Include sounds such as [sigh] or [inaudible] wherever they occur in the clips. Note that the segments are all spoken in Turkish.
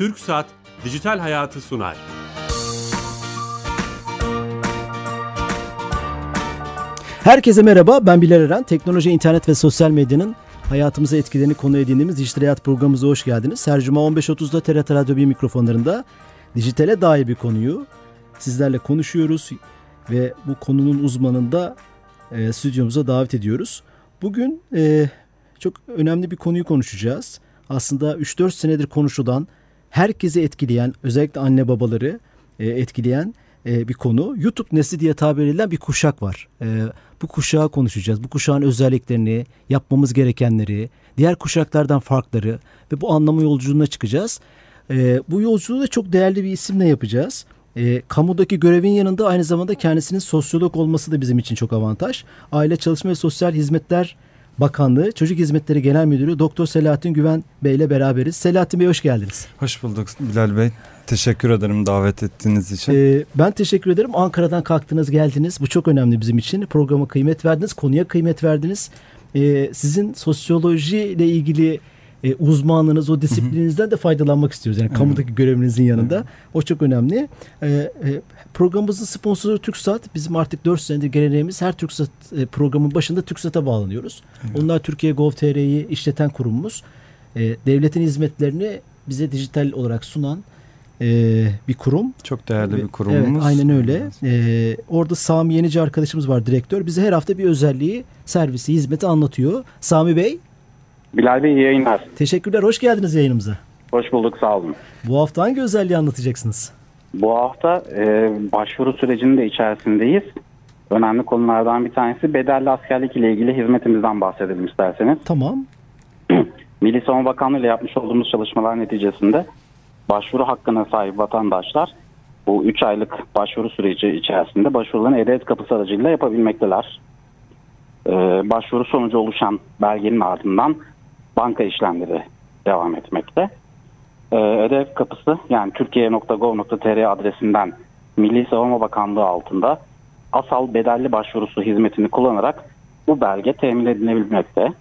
Türk Saat Dijital Hayatı sunar. Herkese merhaba, ben Bilal Eren. Teknoloji, internet ve sosyal medyanın hayatımıza etkilerini konu edindiğimiz Dijital Hayat programımıza hoş geldiniz. Her cuma 15.30'da TRT Radyo 1 mikrofonlarında dijitale dair bir konuyu sizlerle konuşuyoruz ve bu konunun uzmanını da e, stüdyomuza davet ediyoruz. Bugün e, çok önemli bir konuyu konuşacağız. Aslında 3-4 senedir konuşulan, herkesi etkileyen, özellikle anne babaları e, etkileyen e, bir konu. YouTube nesli diye tabir edilen bir kuşak var. E, bu kuşağı konuşacağız. Bu kuşağın özelliklerini, yapmamız gerekenleri, diğer kuşaklardan farkları ve bu anlamı yolculuğuna çıkacağız. E, bu yolculuğu da çok değerli bir isimle yapacağız. E, kamudaki görevin yanında aynı zamanda kendisinin sosyolog olması da bizim için çok avantaj. Aile Çalışma ve Sosyal Hizmetler Bakanlığı Çocuk Hizmetleri Genel Müdürü Doktor Selahattin Güven Bey ile beraberiz. Selahattin Bey hoş geldiniz. Hoş bulduk Bilal Bey. Teşekkür ederim davet ettiğiniz için. Ee, ben teşekkür ederim. Ankara'dan kalktınız geldiniz. Bu çok önemli bizim için. Programa kıymet verdiniz, konuya kıymet verdiniz. Ee, sizin sosyoloji ile ilgili e, uzmanlığınız, o disiplininizden de faydalanmak istiyoruz. Yani kamudaki görevinizin yanında. O çok önemli. Ee, e, programımızın sponsoru TürkSat. Bizim artık 4 senedir geleneğimiz her TürkSat e, programın başında TürkSat'a bağlanıyoruz. Onlar Türkiye Gov.tr'yi işleten kurumumuz. E, devletin hizmetlerini bize dijital olarak sunan e, bir kurum. Çok değerli bir kurumumuz. Evet aynen öyle. E, orada Sami Yenici arkadaşımız var direktör. Bize her hafta bir özelliği, servisi, hizmeti anlatıyor. Sami Bey. Bilal Bey iyi yayınlar. Teşekkürler. Hoş geldiniz yayınımıza. Hoş bulduk sağ olun. Bu hafta hangi özelliği anlatacaksınız? Bu hafta e, başvuru sürecinin de içerisindeyiz. Önemli konulardan bir tanesi bedelli askerlik ile ilgili hizmetimizden bahsedelim isterseniz. Tamam. [clears throat] Milli Savunma Bakanlığı ile yapmış olduğumuz çalışmalar neticesinde başvuru hakkına sahip vatandaşlar bu 3 aylık başvuru süreci içerisinde başvurularını E-Devlet kapısı aracılığıyla yapabilmekteler. Ee, başvuru sonucu oluşan belgenin ardından banka işlemleri devam etmekte. Ee, E-Devlet kapısı yani türkiye.gov.tr adresinden Milli Savunma Bakanlığı altında asal bedelli başvurusu hizmetini kullanarak bu belge temin edilebilmekte.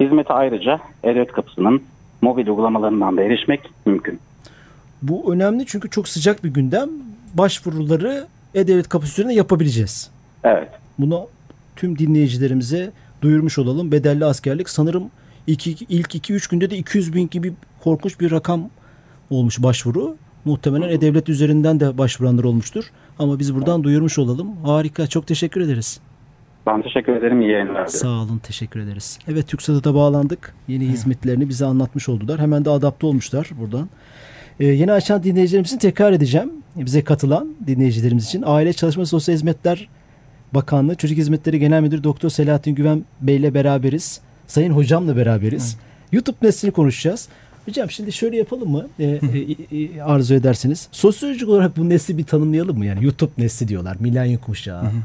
Hizmete ayrıca E-Devlet kapısının mobil uygulamalarından da erişmek mümkün. Bu önemli çünkü çok sıcak bir gündem. Başvuruları E-Devlet kapısı üzerinde yapabileceğiz. Evet. Bunu tüm dinleyicilerimize duyurmuş olalım. Bedelli askerlik sanırım ilk, ilk 2-3 günde de 200 bin gibi korkunç bir rakam olmuş başvuru. Muhtemelen E-Devlet üzerinden de başvuranlar olmuştur. Ama biz buradan duyurmuş olalım. Harika. Çok teşekkür ederiz. Ben teşekkür ederim. İyi yayınlar. Sağ olun. Teşekkür ederiz. Evet TürkSat'a bağlandık. Yeni Hı. hizmetlerini bize anlatmış oldular. Hemen de adapte olmuşlar buradan. Ee, yeni açan dinleyicilerimizin tekrar edeceğim. Bize katılan dinleyicilerimiz için. Aile Çalışma Sosyal Hizmetler Bakanlığı Çocuk Hizmetleri Genel Müdürü Doktor Selahattin Güven Bey ile beraberiz. Sayın hocamla beraberiz. Hı. YouTube neslini konuşacağız. Hocam şimdi şöyle yapalım mı? Ee, e, e, arzu ederseniz. Sosyolojik olarak bu nesli bir tanımlayalım mı? Yani YouTube nesli diyorlar. Milenyum kuşağı. Hı hı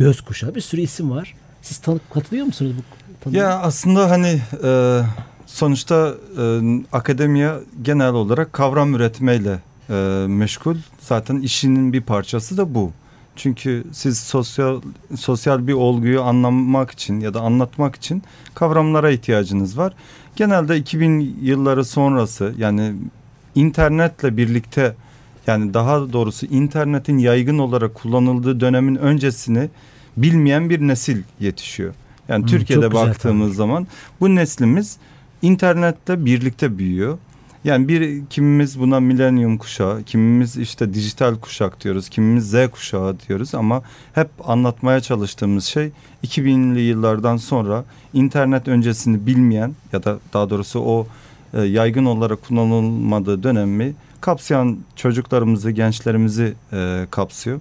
göz kuşağı bir sürü isim var. Siz tanık katılıyor musunuz bu tanıma? Ya aslında hani e, sonuçta e, akademiye genel olarak kavram üretmeyle e, meşgul. Zaten işinin bir parçası da bu. Çünkü siz sosyal sosyal bir olguyu anlamak için ya da anlatmak için kavramlara ihtiyacınız var. Genelde 2000 yılları sonrası yani internetle birlikte yani daha doğrusu internetin yaygın olarak kullanıldığı dönemin öncesini bilmeyen bir nesil yetişiyor. Yani hmm, Türkiye'de baktığımız tabii. zaman bu neslimiz internette birlikte büyüyor. Yani bir kimimiz buna milenyum kuşağı, kimimiz işte dijital kuşak diyoruz, kimimiz Z kuşağı diyoruz ama hep anlatmaya çalıştığımız şey 2000'li yıllardan sonra internet öncesini bilmeyen ya da daha doğrusu o e, yaygın olarak kullanılmadığı dönemi kapsayan çocuklarımızı, gençlerimizi e, kapsıyor.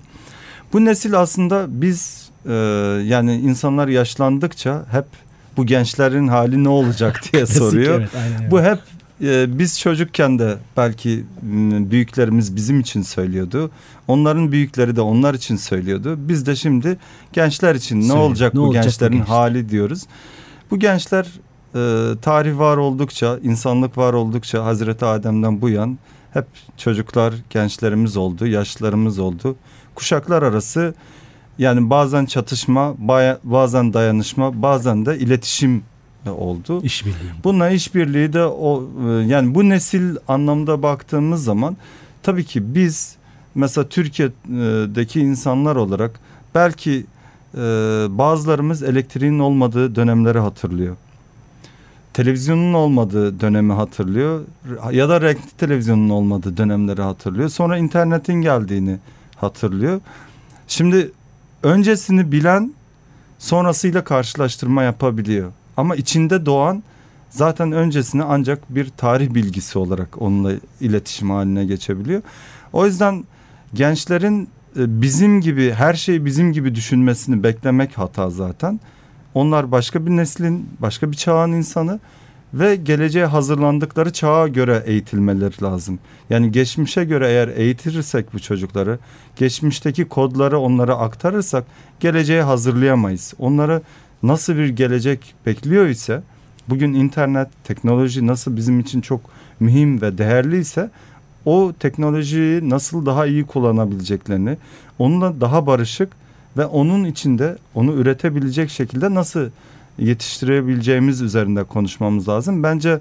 Bu nesil aslında biz e, yani insanlar yaşlandıkça hep bu gençlerin hali ne olacak diye [laughs] soruyor. evet, aynen bu hep e, biz çocukken de belki büyüklerimiz bizim için söylüyordu. Onların büyükleri de onlar için söylüyordu. Biz de şimdi gençler için ne olacak ne bu olacak gençlerin gençler? hali diyoruz. Bu gençler e, tarih var oldukça, insanlık var oldukça Hazreti Adem'den bu yan hep çocuklar, gençlerimiz oldu, yaşlarımız oldu. Kuşaklar arası yani bazen çatışma, bazen dayanışma, bazen de iletişim oldu. İşbirliği. Bununla işbirliği de o e, yani bu nesil anlamda baktığımız zaman tabii ki biz mesela Türkiye'deki insanlar olarak belki e, bazılarımız elektriğin olmadığı dönemleri hatırlıyor. Televizyonun olmadığı dönemi hatırlıyor ya da renkli televizyonun olmadığı dönemleri hatırlıyor. Sonra internetin geldiğini hatırlıyor. Şimdi öncesini bilen sonrasıyla karşılaştırma yapabiliyor. Ama içinde doğan zaten öncesini ancak bir tarih bilgisi olarak onunla iletişim haline geçebiliyor. O yüzden gençlerin e, bizim gibi her şeyi bizim gibi düşünmesini beklemek hata zaten. Onlar başka bir neslin, başka bir çağın insanı ve geleceğe hazırlandıkları çağa göre eğitilmeleri lazım. Yani geçmişe göre eğer eğitirsek bu çocukları, geçmişteki kodları onlara aktarırsak geleceğe hazırlayamayız. Onları nasıl bir gelecek bekliyor ise bugün internet, teknoloji nasıl bizim için çok mühim ve değerli ise o teknolojiyi nasıl daha iyi kullanabileceklerini, onunla daha barışık ve onun içinde onu üretebilecek şekilde nasıl yetiştirebileceğimiz üzerinde konuşmamız lazım. Bence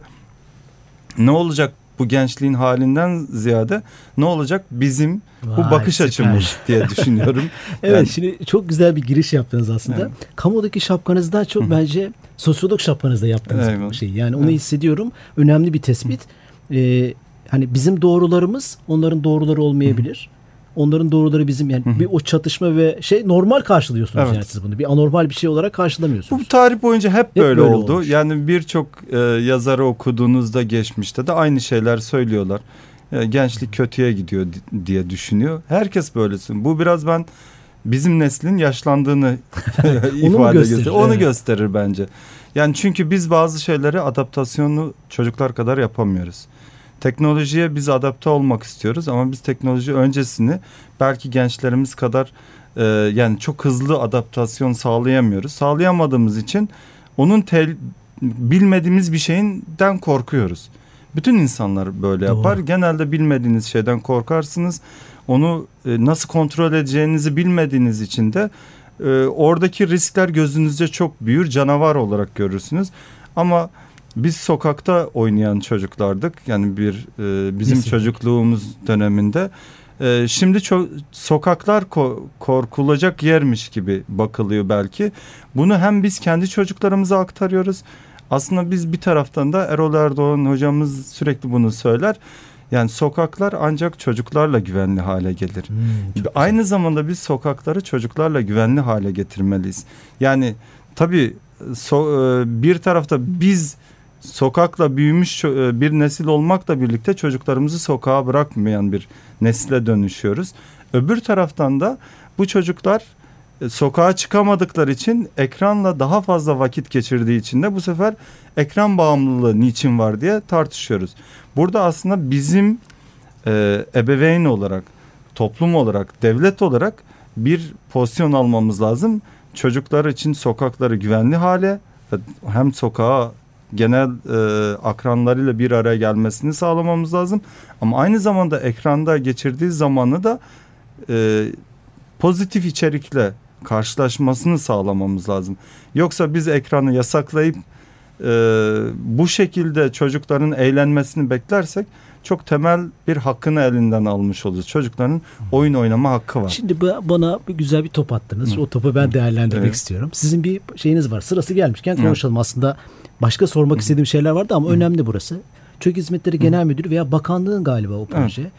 ne olacak bu gençliğin halinden ziyade ne olacak bizim Vay, bu bakış süper. açımız diye düşünüyorum. [laughs] Evet Yani- şimdi çok güzel bir giriş yaptınız aslında. Evet. Kamudaki şapkanızdan çok bence sosyolog şapkanızda yaptığınız Eyvallah. bir şey. Yani onu Evet. hissediyorum. Önemli bir tespit. Ee, hani bizim doğrularımız onların doğruları olmayabilir. Onların doğruları bizim yani bir o çatışma ve şey normal karşılıyorsunuz Evet. yani siz bunu. Bir anormal bir şey olarak karşılamıyorsunuz. Bu tarih boyunca hep böyle, böyle oldu. olmuş. Yani birçok e, yazarı okuduğunuzda geçmişte de aynı şeyler söylüyorlar. E, gençlik kötüye gidiyor di- diye düşünüyor. Herkes böylesin. Bu biraz ben bizim neslin yaşlandığını [laughs] ifade gösterir? gösterir. Onu Evet. gösterir bence. Yani çünkü biz bazı şeyleri adaptasyonu çocuklar kadar yapamıyoruz. Teknolojiye biz adapte olmak istiyoruz ama biz teknoloji öncesini belki gençlerimiz kadar e, yani çok hızlı adaptasyon sağlayamıyoruz. Sağlayamadığımız için onun tel, bilmediğimiz bir şeyinden korkuyoruz. Bütün insanlar böyle Doğru. yapar. Genelde bilmediğiniz şeyden korkarsınız. Onu e, nasıl kontrol edeceğinizi bilmediğiniz için de e, oradaki riskler gözünüzce çok büyür, canavar olarak görürsünüz. Ama biz sokakta oynayan çocuklardık. Yani bir e, bizim Kesinlikle. çocukluğumuz döneminde. E, şimdi çok sokaklar ko- korkulacak yermiş gibi bakılıyor belki. Bunu hem biz kendi çocuklarımıza aktarıyoruz. Aslında biz bir taraftan da Erol Erdoğan hocamız sürekli bunu söyler. Yani sokaklar ancak çocuklarla güvenli hale gelir. Hmm, çok güzel. Aynı zamanda biz sokakları çocuklarla güvenli hale getirmeliyiz. Yani tabii so- e, bir tarafta biz sokakla büyümüş e, bir nesil olmakla birlikte çocuklarımızı sokağa bırakmayan bir nesile dönüşüyoruz. Öbür taraftan da bu çocuklar e, sokağa çıkamadıkları için ekranla daha fazla vakit geçirdiği için de bu sefer ekran bağımlılığı niçin var diye tartışıyoruz. Burada aslında bizim e, ebeveyn olarak, toplum olarak, devlet olarak bir pozisyon almamız lazım. Çocuklar için sokakları güvenli hale hem sokağa genel e, akranlarıyla bir araya gelmesini sağlamamız lazım. Ama aynı zamanda ekranda geçirdiği zamanı da e, pozitif içerikle karşılaşmasını sağlamamız lazım. Yoksa biz ekranı yasaklayıp e, bu şekilde çocukların eğlenmesini beklersek çok temel bir hakkını elinden almış olacağız. Çocukların oyun oynama hakkı var. Şimdi ba- bana bir güzel bir top attınız. Hı. O topu ben değerlendirmek Evet. istiyorum. Sizin bir şeyiniz var. Sırası gelmişken konuşalım. Aslında başka sormak istediğim şeyler vardı ama önemli burası. Çocuk Hizmetleri Genel Müdürü veya bakanlığın galiba o proje.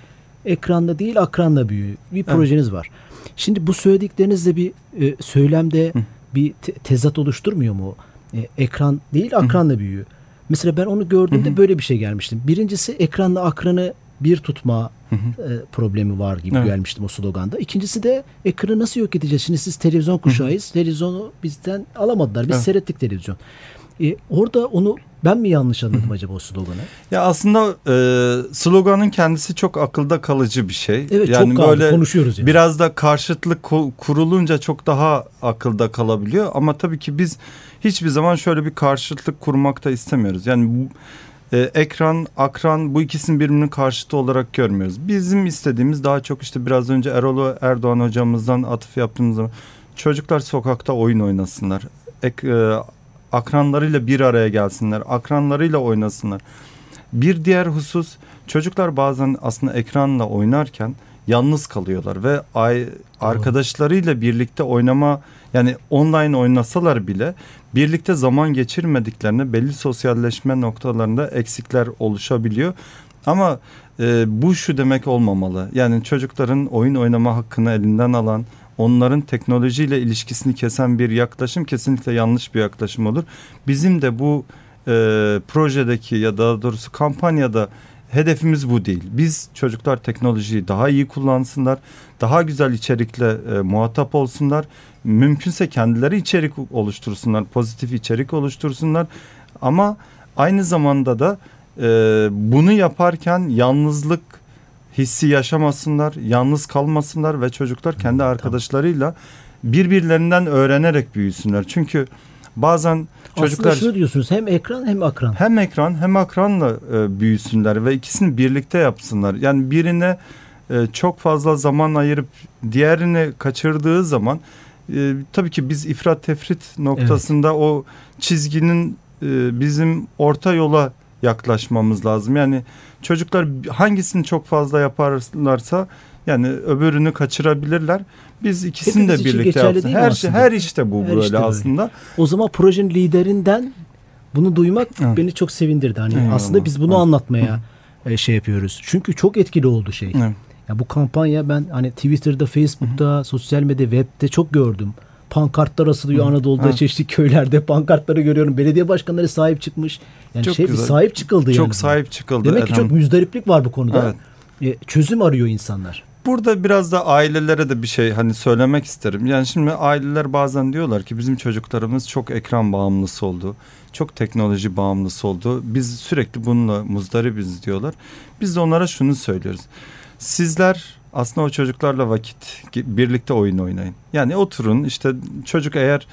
Ekranda değil akranla büyüyor. Bir projeniz var. Şimdi bu söylediklerinizle bir e, söylemde bir te- tezat oluşturmuyor mu? E, ekran değil akranla büyüyor. Mesela ben onu gördüğümde böyle bir şey gelmiştim. Birincisi ekranla akranı bir tutma e, problemi var gibi Evet. gelmiştim o sloganda. İkincisi de ekranı nasıl yok edeceğiz? Şimdi siz televizyon kuşağıyız. Televizyonu bizden alamadılar. Biz Evet. seyrettik televizyon. E, orada onu ben mi yanlış anladım acaba o sloganı? Ya aslında e, sloganın kendisi çok akılda kalıcı bir şey. Evet yani çok kaldı. böyle Konuşuyoruz yani. biraz da karşıtlık ku- kurulunca çok daha akılda kalabiliyor. Ama tabii ki biz hiçbir zaman şöyle bir karşıtlık kurmak da istemiyoruz. Yani bu e, ekran, akran bu ikisini birbirinin karşıtı olarak görmüyoruz. Bizim istediğimiz daha çok işte biraz önce Erol Erdoğan hocamızdan atıf yaptığımız zaman çocuklar sokakta oyun oynasınlar. Ek, e, akranlarıyla bir araya gelsinler, akranlarıyla oynasınlar. Bir diğer husus çocuklar bazen aslında ekranla oynarken yalnız kalıyorlar ve ay, arkadaşlarıyla birlikte oynama yani online oynasalar bile birlikte zaman geçirmediklerine belli sosyalleşme noktalarında eksikler oluşabiliyor. Ama e, bu şu demek olmamalı. Yani çocukların oyun oynama hakkını elinden alan, onların teknolojiyle ilişkisini kesen bir yaklaşım kesinlikle yanlış bir yaklaşım olur. Bizim de bu e, projedeki ya daha doğrusu kampanyada hedefimiz bu değil. Biz çocuklar teknolojiyi daha iyi kullansınlar, daha güzel içerikle e, muhatap olsunlar. Mümkünse kendileri içerik oluştursunlar, pozitif içerik oluştursunlar. Ama aynı zamanda da e, bunu yaparken yalnızlık hissi yaşamasınlar, yalnız kalmasınlar ve çocuklar kendi arkadaşlarıyla birbirlerinden öğrenerek büyüsünler. Çünkü bazen çocuklar Aslında şunu diyorsunuz hem ekran hem akran. hem ekran hem akranla e, büyüsünler ve ikisini birlikte yapsınlar. Yani birine e, çok fazla zaman ayırıp diğerini kaçırdığı zaman e, tabii ki biz ifrat tefrit noktasında o çizginin e, bizim orta yola yaklaşmamız lazım. Yani çocuklar hangisini çok fazla yaparlarsa yani öbürünü kaçırabilirler. Biz ikisini Hepimiz de birlikte yapsın. Her şey her işte bu Her böyle işte böyle. aslında. O zaman projenin liderinden bunu duymak Evet. beni çok sevindirdi. Hani Eyvallah. aslında biz bunu Evet. anlatmaya e, şey yapıyoruz. Çünkü çok etkili oldu şey. Evet. Ya bu kampanya ben hani Twitter'da, Facebook'ta, sosyal medya, web'te çok gördüm. Pankartlar asılıyor Anadolu'da Evet. çeşitli köylerde pankartları görüyorum. Belediye başkanları sahip çıkmış. Yani Çok şey bir güzel. sahip çıkıldı Çok yani. sahip çıkıldı. Demek ki çok müzdariplik var bu konuda. Evet. E, çözüm arıyor insanlar. Burada biraz da ailelere de bir şey hani söylemek isterim. Yani şimdi aileler bazen diyorlar ki bizim çocuklarımız çok ekran bağımlısı oldu. Çok teknoloji bağımlısı oldu. Biz sürekli bununla muzdaribiz diyorlar. Biz de onlara şunu söylüyoruz. Sizler aslında o çocuklarla vakit birlikte oyun oynayın. Yani oturun işte çocuk eğer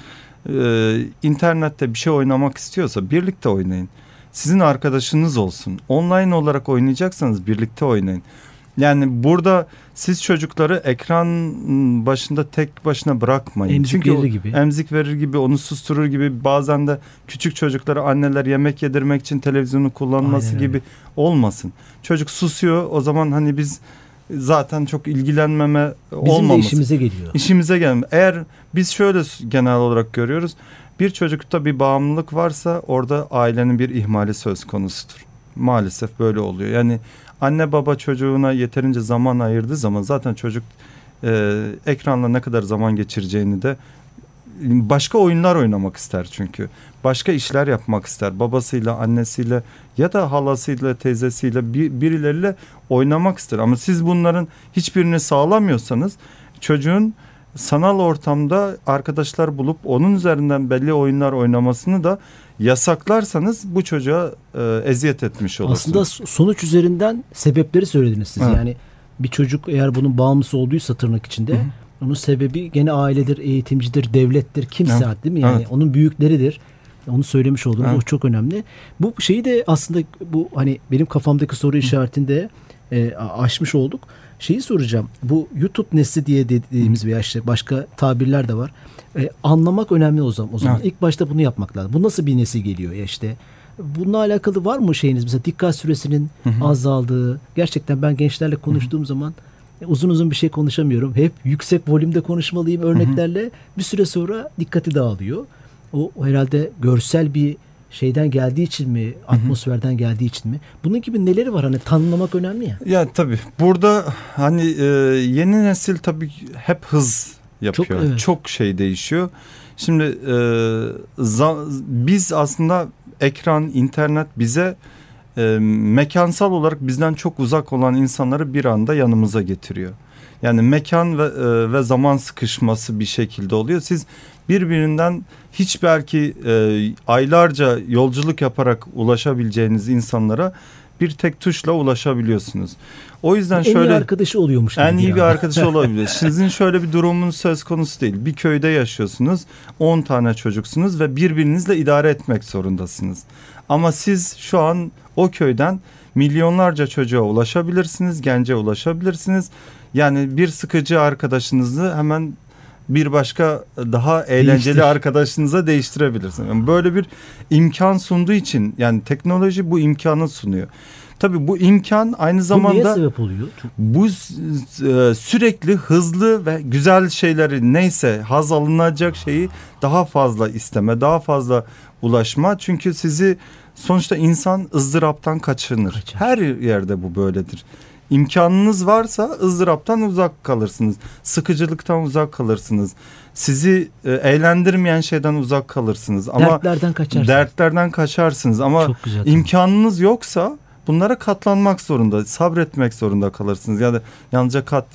e, internette bir şey oynamak istiyorsa birlikte oynayın. Sizin arkadaşınız olsun. Online olarak oynayacaksanız birlikte oynayın. Yani burada siz çocukları ekran başında tek başına bırakmayın. Emzik Çünkü verir gibi. emzik verir gibi, onu susturur gibi bazen de küçük çocuklara anneler yemek yedirmek için televizyonu kullanması Aynen gibi olmasın. Çocuk susuyor o zaman hani biz zaten çok ilgilenmeme Bizim olmaması. işimize geliyor. İşimize gelme. Eğer biz şöyle genel olarak görüyoruz. Bir çocukta bir bağımlılık varsa orada ailenin bir ihmali söz konusudur. Maalesef böyle oluyor. Yani anne baba çocuğuna yeterince zaman ayırdığı zaman zaten çocuk e, ekranla ne kadar zaman geçireceğini de başka oyunlar oynamak ister çünkü. Başka işler yapmak ister. Babasıyla, annesiyle ya da halasıyla, teyzesiyle bir, birileriyle oynamak ister. Ama siz bunların hiçbirini sağlamıyorsanız çocuğun sanal ortamda arkadaşlar bulup onun üzerinden belli oyunlar oynamasını da yasaklarsanız bu çocuğa e, eziyet etmiş olursunuz. Aslında sonuç üzerinden sebepleri söylediniz siz. Evet. Yani bir çocuk eğer bunun bağımlısı olduysa tırnak içinde onun sebebi gene ailedir, eğitimcidir, devlettir, kimse Evet. değil mi? Yani Evet. onun büyükleridir. Onu söylemiş oldunuz. Evet. O çok önemli. Bu şeyi de aslında bu hani benim kafamdaki soru işaretinde e, aşmış olduk. Şeyi soracağım. Bu YouTube nesli diye dediğimiz veya işte başka tabirler de var. E, anlamak önemli o zaman. O zaman Evet. ilk başta bunu yapmak lazım. Bu nasıl bir nesil geliyor ya işte? Bununla alakalı var mı şeyiniz? Mesela dikkat süresinin azaldığı. Gerçekten ben gençlerle konuştuğum zaman e, uzun uzun bir şey konuşamıyorum. Hep yüksek volümde konuşmalıyım örneklerle. Bir süre sonra dikkati dağılıyor. O, o herhalde görsel bir şeyden geldiği için mi, atmosferden geldiği için mi? Bunun gibi neleri var hani tanımlamak önemli ya. Ya tabii burada hani e, yeni nesil tabii hep hız yapıyor. Çok, Çok, evet. şey değişiyor. Şimdi e, biz aslında ekran, internet bize e, mekansal olarak bizden çok uzak olan insanları bir anda yanımıza getiriyor. Yani mekan ve, e, ve zaman sıkışması bir şekilde oluyor. Siz birbirinden hiç belki e, aylarca yolculuk yaparak ulaşabileceğiniz insanlara bir tek tuşla ulaşabiliyorsunuz. O yüzden en şöyle iyi arkadaşı oluyormuş. en iyi bir anda. arkadaşı [laughs] olabilir. Sizin şöyle bir durumunuz söz konusu değil. Bir köyde yaşıyorsunuz. 10 tane çocuksunuz ve birbirinizle idare etmek zorundasınız. Ama siz şu an o köyden milyonlarca çocuğa ulaşabilirsiniz, gence ulaşabilirsiniz. Yani bir sıkıcı arkadaşınızı hemen bir başka daha eğlenceli Değiştir. arkadaşınıza değiştirebilirsiniz. Yani böyle bir imkan sunduğu için yani teknoloji bu imkanı sunuyor. Tabii bu imkan aynı Bu niye zamanda sebep oluyor? Bu e, sürekli hızlı ve güzel şeyleri neyse haz alınacak şeyi daha fazla isteme, daha fazla ulaşma. Çünkü sizi sonuçta insan ızdıraptan kaçınır. Kaçar. Her yerde bu böyledir. İmkanınız varsa ızdıraptan uzak kalırsınız. Sıkıcılıktan uzak kalırsınız. Sizi e, eğlendirmeyen şeyden uzak kalırsınız. Ama Dertlerden kaçarsın. dertlerden kaçarsınız. Ama. İmkanınız yoksa bunlara katlanmak zorunda, sabretmek zorunda kalırsınız. Yani yalnızca kat,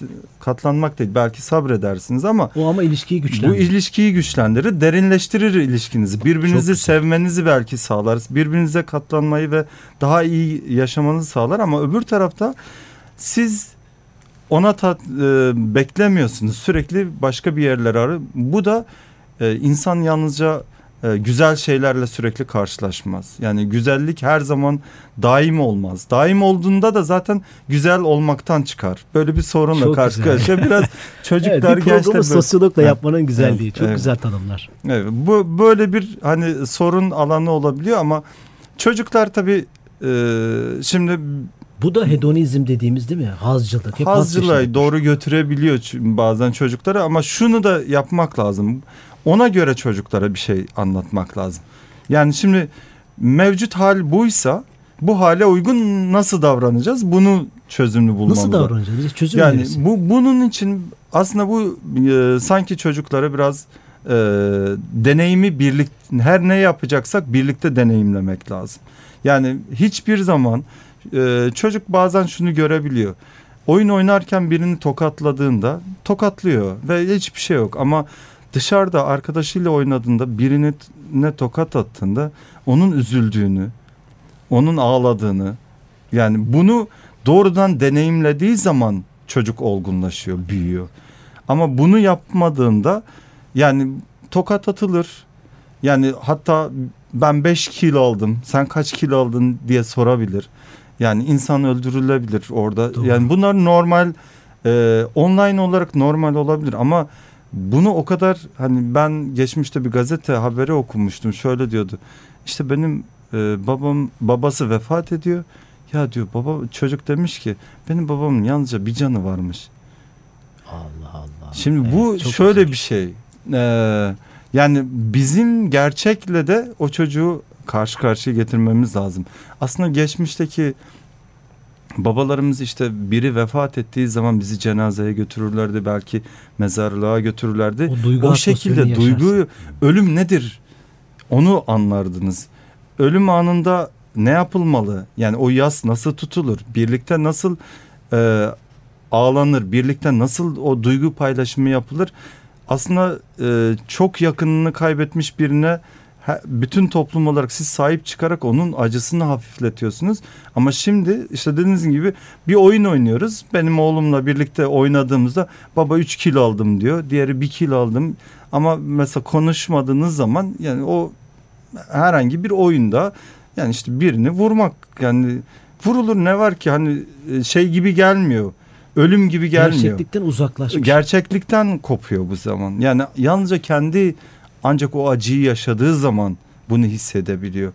katlanmak değil, belki sabredersiniz ama O ama ilişkiyi bu güçlendirir. ilişkiyi güçlendirir, derinleştirir ilişkinizi. Birbirinizi sevmenizi belki sağlar. Birbirinize katlanmayı ve daha iyi yaşamanızı sağlar ama öbür tarafta siz ona tat, e, beklemiyorsunuz. Sürekli başka bir yerler arı. Bu da e, insan yalnızca e, güzel şeylerle sürekli karşılaşmaz. Yani güzellik her zaman daim olmaz. Daim olduğunda da zaten güzel olmaktan çıkar. Böyle bir sorunla Çok karşı karşıya biraz [laughs] çocuklar Evet, bir gençler böyle- sosyologla yapmanın güzelliği. evet, Çok evet. güzel tanımlar. Evet, bu böyle bir hani sorun alanı olabiliyor ama çocuklar tabii e, şimdi Bu da hedonizm dediğimiz değil mi? Hazcılık. Hep hazcılığa doğru götürebiliyor bazen çocuklara ama şunu da yapmak lazım. Ona göre çocuklara bir şey anlatmak lazım. Yani şimdi mevcut hal buysa bu hale uygun nasıl davranacağız? Bunu çözümlü bulmamız Nasıl davranacağız? Çözüm Yani önerisi. bu bunun için aslında bu e, sanki çocuklara biraz e, deneyimi birlik her ne yapacaksak birlikte deneyimlemek lazım. Yani hiçbir zaman e, çocuk bazen şunu görebiliyor. Oyun oynarken birini tokatladığında tokatlıyor ve hiçbir şey yok ama dışarıda arkadaşıyla oynadığında birini ne tokat attığında onun üzüldüğünü, onun ağladığını yani bunu doğrudan deneyimlediği zaman çocuk olgunlaşıyor, büyüyor. Ama bunu yapmadığında yani tokat atılır. Yani hatta ben 5 kilo aldım, sen kaç kilo aldın diye sorabilir. Yani insan öldürülebilir orada. Doğru. Yani bunlar normal e, online olarak normal olabilir ama bunu o kadar hani ben geçmişte bir gazete haberi okumuştum. Şöyle diyordu. İşte benim e, babam babası vefat ediyor. Ya diyor baba çocuk demiş ki benim babamın yalnızca bir canı varmış. Allah Allah. Şimdi Evet, bu şöyle üzücü. bir şey. Ee, yani bizim gerçekle de o çocuğu karşı karşıya getirmemiz lazım. Aslında geçmişteki babalarımız işte biri vefat ettiği zaman bizi cenazeye götürürlerdi belki mezarlığa götürürlerdi. O duygu O şekilde duyguyu ölüm nedir onu anlardınız. Ölüm anında ne yapılmalı? Yani o yas nasıl tutulur? Birlikte nasıl e, ağlanır? Birlikte nasıl o duygu paylaşımı yapılır? Aslında e, çok yakınını kaybetmiş birine bütün toplum olarak siz sahip çıkarak onun acısını hafifletiyorsunuz. Ama şimdi işte dediğiniz gibi bir oyun oynuyoruz. Benim oğlumla birlikte oynadığımızda baba 3 kilo aldım diyor. Diğeri 1 kilo aldım. Ama mesela konuşmadığınız zaman yani o herhangi bir oyunda yani işte birini vurmak yani vurulur ne var ki hani e, şey gibi gelmiyor. Ölüm gibi gelmiyor. Gerçeklikten uzaklaşmış. Gerçeklikten kopuyor bu zaman. Yani yalnızca kendi ancak o acıyı yaşadığı zaman bunu hissedebiliyor.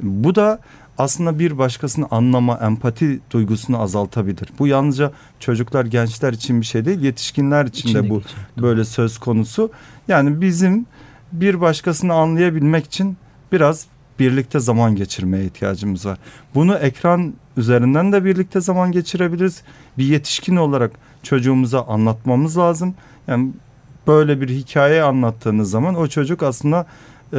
Bu da aslında bir başkasını anlama, empati duygusunu azaltabilir. Bu yalnızca çocuklar, gençler için bir şey değil, yetişkinler için İçinde de bu. Doğru. böyle söz konusu. Yani bizim bir başkasını anlayabilmek için biraz birlikte zaman geçirmeye ihtiyacımız var. Bunu ekran üzerinden de birlikte zaman geçirebiliriz. Bir yetişkin olarak çocuğumuza anlatmamız lazım. Yani böyle bir hikaye anlattığınız zaman o çocuk aslında e,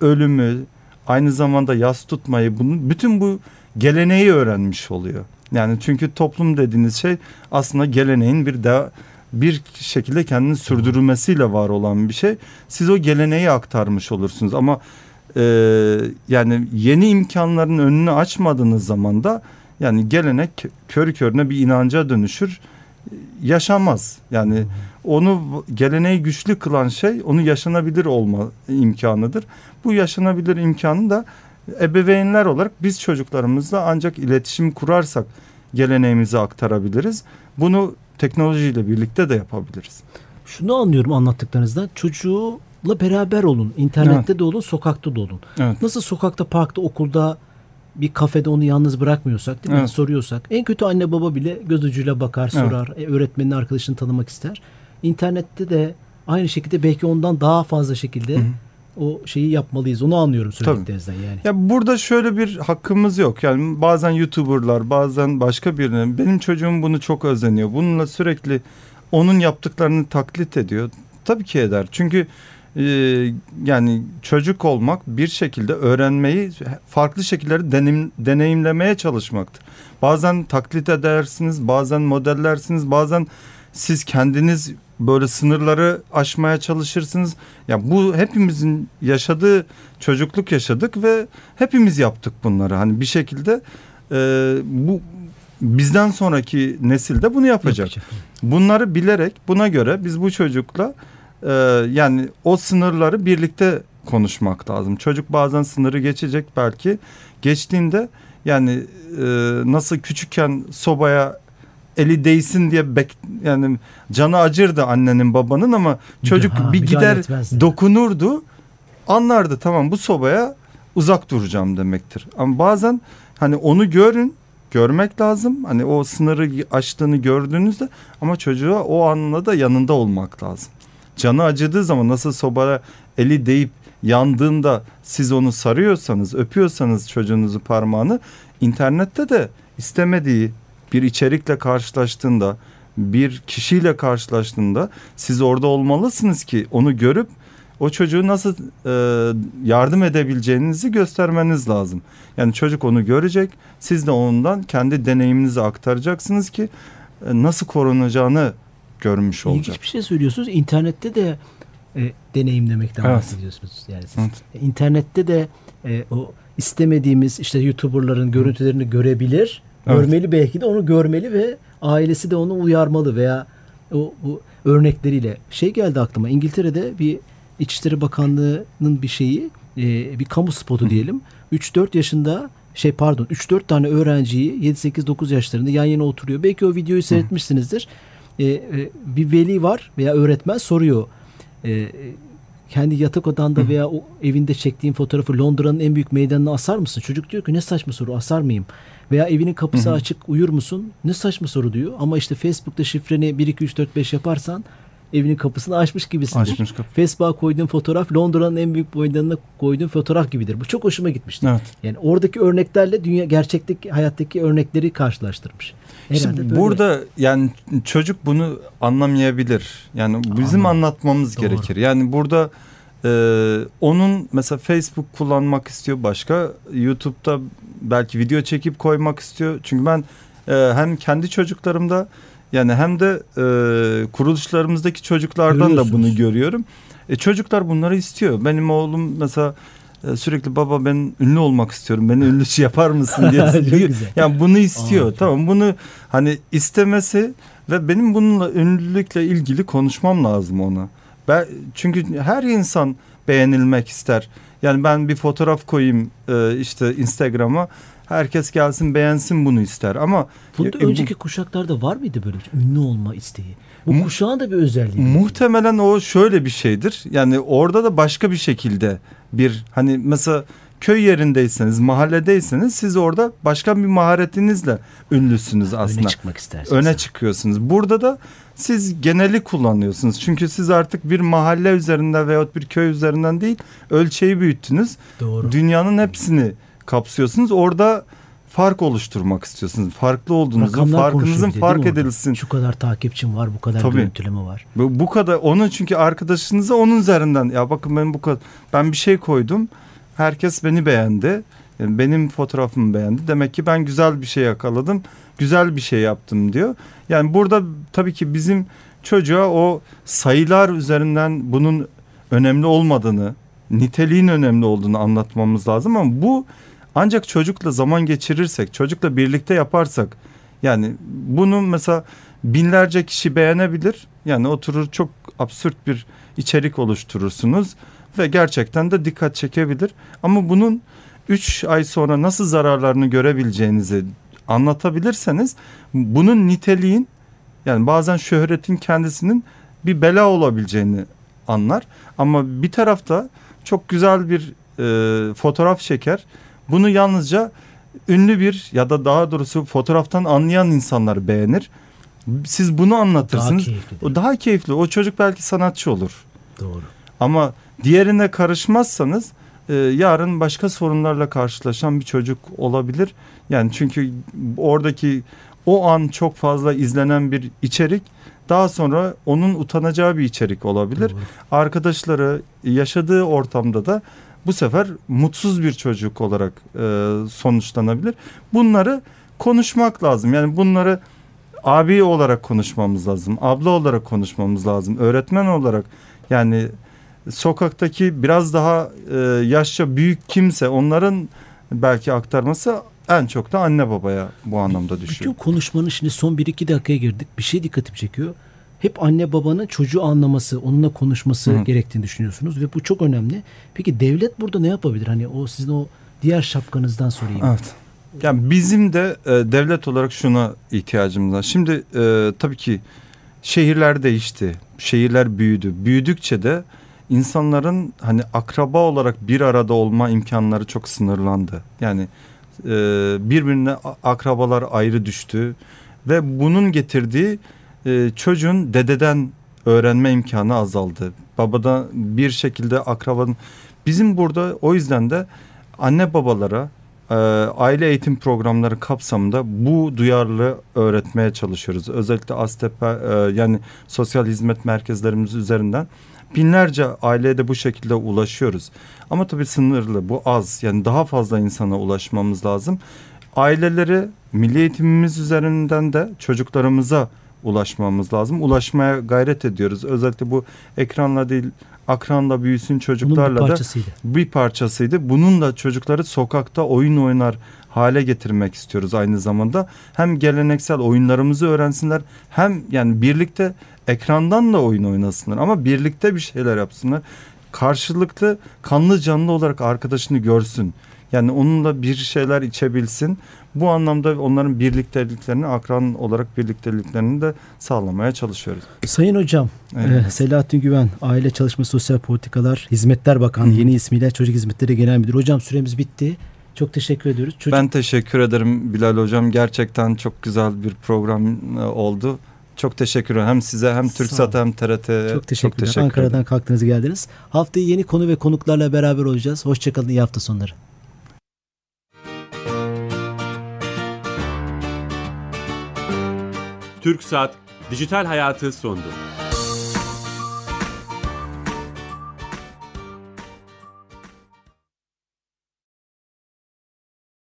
ölümü, aynı zamanda yas tutmayı, bunu bütün bu geleneği öğrenmiş oluyor. Yani çünkü toplum dediğiniz şey aslında geleneğin bir de bir şekilde kendini sürdürülmesiyle var olan bir şey. Siz o geleneği aktarmış olursunuz ama e, yani yeni imkanların önünü açmadığınız zaman da yani gelenek körü körüne bir inanca dönüşür yaşamaz. Yani onu geleneği güçlü kılan şey onu yaşanabilir olma imkanıdır. Bu yaşanabilir imkanı da ebeveynler olarak biz çocuklarımızla ancak iletişim kurarsak geleneğimizi aktarabiliriz. Bunu teknolojiyle birlikte de yapabiliriz. Şunu anlıyorum anlattıklarınızdan. Çocuğuyla beraber olun. İnternette Evet. de olun, sokakta da olun. Evet. Nasıl sokakta, parkta, okulda bir kafede onu yalnız bırakmıyorsak değil mi? Evet. Soruyorsak. En kötü anne baba bile göz ucuyla bakar, Evet. sorar. E, öğretmenin arkadaşını tanımak ister. İnternette de aynı şekilde belki ondan daha fazla şekilde Hı hı. o şeyi yapmalıyız. Onu anlıyorum söylediklerinizden yani. Ya burada şöyle bir hakkımız yok. Yani bazen YouTuber'lar, bazen başka birinin benim çocuğum bunu çok özeniyor. Bununla sürekli onun yaptıklarını taklit ediyor. Tabii ki eder. Çünkü e, yani çocuk olmak bir şekilde öğrenmeyi farklı şekilleri denim, deneyimlemeye çalışmaktır. Bazen taklit edersiniz, bazen modellersiniz, bazen siz kendiniz böyle sınırları aşmaya çalışırsınız. Ya bu hepimizin yaşadığı çocukluk yaşadık ve hepimiz yaptık bunları. Hani bir şekilde e, bu bizden sonraki nesil de bunu yapacak. Yapacak. Bunları bilerek buna göre biz bu çocukla e, yani o sınırları birlikte konuşmak lazım. Çocuk bazen sınırı geçecek belki. Geçtiğinde yani e, nasıl küçükken sobaya eli değsin diye bek, yani canı acırdı annenin babanın ama çocuk Ha, bir gider etmezdi. dokunurdu anlardı tamam bu sobaya uzak duracağım demektir. Ama bazen hani onu görün görmek lazım. Hani o sınırı aştığını gördüğünüzde ama çocuğa o anla da yanında olmak lazım. Canı acıdığı zaman nasıl sobaya eli değip yandığında siz onu sarıyorsanız, öpüyorsanız çocuğunuzu parmağını internette de istemediği bir içerikle karşılaştığında, bir kişiyle karşılaştığında siz orada olmalısınız ki onu görüp o çocuğu nasıl e, yardım edebileceğinizi göstermeniz lazım. Yani çocuk onu görecek, siz de ondan kendi deneyiminizi aktaracaksınız ki e, nasıl korunacağını görmüş olacak. İlginç bir şey söylüyorsunuz. İnternette de e, deneyimlemekten Evet. bahsediyorsunuz. Yani siz. Evet. İnternette de e, o istemediğimiz işte YouTuber'ların görüntülerini görebilir. Görmeli belki de onu görmeli ve ailesi de onu uyarmalı veya o bu örnekleriyle şey geldi aklıma. İngiltere'de bir İçişleri Bakanlığı'nın bir şeyi e, bir kamu spotu diyelim. 3-4 yaşında şey pardon 3-4 tane öğrenciyi 7-8-9 yaşlarında yan yana oturuyor. Belki o videoyu seyretmişsinizdir. E, e, bir veli var veya öğretmen soruyor. E, kendi yatak odanda veya o evinde çektiğin fotoğrafı Londra'nın en büyük meydanına asar mısın? Çocuk diyor ki ne saçma soru asar mıyım? Veya evinin kapısı açık uyur musun? Ne saçma soru diyor. Ama işte Facebook'ta şifreni 1 2 3 4 5 yaparsan evinin kapısını açmış gibisindir. Açmış kapı. Facebook'a koyduğun fotoğraf Londra'nın en büyük meydanına koyduğun fotoğraf gibidir. Bu çok hoşuma gitmişti. Evet. Yani oradaki örneklerle dünya gerçekteki hayattaki örnekleri karşılaştırmış. İşte Herhalde böyle. burada yani çocuk bunu anlamayabilir. Yani bizim Anladım. anlatmamız Doğru. gerekir. Yani burada e, onun mesela Facebook kullanmak istiyor başka. YouTube'da belki video çekip koymak istiyor. Çünkü ben e, hem kendi çocuklarımda yani hem de e, kuruluşlarımızdaki çocuklardan da bunu görüyorum. E, çocuklar bunları istiyor. Benim oğlum mesela e, sürekli baba ben ünlü olmak istiyorum. Beni ünlü [laughs] yapar mısın diye [laughs] diyor. Yani bunu istiyor. Aa, tamam bunu hani istemesi ve benim bununla ünlülükle ilgili konuşmam lazım ona. Ben çünkü her insan beğenilmek ister. Yani ben bir fotoğraf koyayım e, işte Instagram'a. Herkes gelsin beğensin bunu ister ama Bunda e, bu- önceki kuşaklarda var mıydı böyle bir şey? Ünlü olma isteği? Bu Mu- kuşağın da bir özelliği. Muhtemelen o şöyle bir şeydir. Yani orada da başka bir şekilde bir hani mesela köy yerindeyseniz, mahalledeyseniz siz orada başka bir maharetinizle ünlüsünüz aslında. Öne çıkmak istersiniz. Öne çıkıyorsunuz. Burada da siz geneli kullanıyorsunuz. Çünkü siz artık bir mahalle üzerinden veyahut bir köy üzerinden değil, ölçeği büyüttünüz. Doğru. Dünyanın hepsini kapsıyorsunuz. Orada fark oluşturmak istiyorsunuz. Farklı olduğunuzu, Rakamlar farkınızın fark edilsin. Şu kadar takipçim var, bu kadar Tabii. görüntüleme var. Bu, bu kadar onu çünkü arkadaşınıza onun üzerinden ya bakın ben bu kadar ben bir şey koydum. Herkes beni beğendi. Benim fotoğrafımı beğendi. Demek ki ben güzel bir şey yakaladım. Güzel bir şey yaptım diyor. Yani burada tabii ki bizim çocuğa o sayılar üzerinden bunun önemli olmadığını, niteliğin önemli olduğunu anlatmamız lazım ama bu ancak çocukla zaman geçirirsek, çocukla birlikte yaparsak yani bunu mesela binlerce kişi beğenebilir. Yani oturur çok absürt bir içerik oluşturursunuz ve gerçekten de dikkat çekebilir. Ama bunun 3 ay sonra nasıl zararlarını görebileceğinizi anlatabilirseniz bunun niteliğin yani bazen şöhretin kendisinin bir bela olabileceğini anlar. Ama bir tarafta çok güzel bir e, fotoğraf çeker. Bunu yalnızca ünlü bir ya da daha doğrusu fotoğraftan anlayan insanlar beğenir. Siz bunu anlatırsınız. Daha keyifli. o daha keyifli. O çocuk belki sanatçı olur. Doğru. Ama diğerine karışmazsanız e, yarın başka sorunlarla karşılaşan bir çocuk olabilir. Yani çünkü oradaki o an çok fazla izlenen bir içerik daha sonra onun utanacağı bir içerik olabilir. Doğru. Arkadaşları yaşadığı ortamda da bu sefer mutsuz bir çocuk olarak e, sonuçlanabilir. Bunları konuşmak lazım. Yani bunları abi olarak konuşmamız lazım. Abla olarak konuşmamız lazım. Öğretmen olarak yani sokaktaki biraz daha e, yaşça büyük kimse onların belki aktarması en çok da anne babaya bu anlamda düşüyor. Bütün konuşmanın şimdi son 1-2 dakikaya girdik. Bir şey dikkatimi çekiyor. Hep anne babanın çocuğu anlaması, onunla konuşması Hı. gerektiğini düşünüyorsunuz ve bu çok önemli. Peki devlet burada ne yapabilir? Hani o sizin o diğer şapkanızdan sorayım. Evet. Yani bizim de e, devlet olarak şuna ihtiyacımız var. Şimdi e, tabii ki şehirler değişti. Şehirler büyüdü. Büyüdükçe de insanların hani akraba olarak bir arada olma imkanları çok sınırlandı. Yani e, birbirine akrabalar ayrı düştü ve bunun getirdiği e, çocuğun dededen öğrenme imkanı azaldı. Babada bir şekilde akrabanın bizim burada o yüzden de anne babalara e, aile eğitim programları kapsamında bu duyarlılığı öğretmeye çalışıyoruz. Özellikle ASTEP e, yani sosyal hizmet merkezlerimiz üzerinden binlerce aileye de bu şekilde ulaşıyoruz. Ama tabii sınırlı bu az yani daha fazla insana ulaşmamız lazım. Aileleri milli eğitimimiz üzerinden de çocuklarımıza ulaşmamız lazım. Ulaşmaya gayret ediyoruz. Özellikle bu ekranla değil akranla büyüsün Bunun bir çocuklarla da bir parçasıydı. Bunun da çocukları sokakta oyun oynar hale getirmek istiyoruz aynı zamanda. Hem geleneksel oyunlarımızı öğrensinler hem yani birlikte ekrandan da oyun oynasınlar ama birlikte bir şeyler yapsınlar. Karşılıklı kanlı canlı olarak arkadaşını görsün. Yani onunla bir şeyler içebilsin. Bu anlamda onların birlikteliklerini, akran olarak birlikteliklerini de sağlamaya çalışıyoruz. Sayın Hocam, Evet. e, Selahattin Güven, Aile Çalışma Sosyal Politikalar Hizmetler Bakanı, yeni ismiyle Çocuk Hizmetleri Genel Müdürü. Hocam süremiz bitti. Çok teşekkür ediyoruz. Çocuk, Ben teşekkür ederim Bilal Hocam. Gerçekten çok güzel bir program e, oldu. Çok teşekkür ederim. Hem size hem Sağ TürkSat'a hem TRT'ye çok teşekkürler. teşekkür Ankara'dan kalktınız geldiniz. Haftayı yeni konu ve konuklarla beraber olacağız. Hoşçakalın, iyi hafta sonları. TürkSat Dijital Hayatı sondu.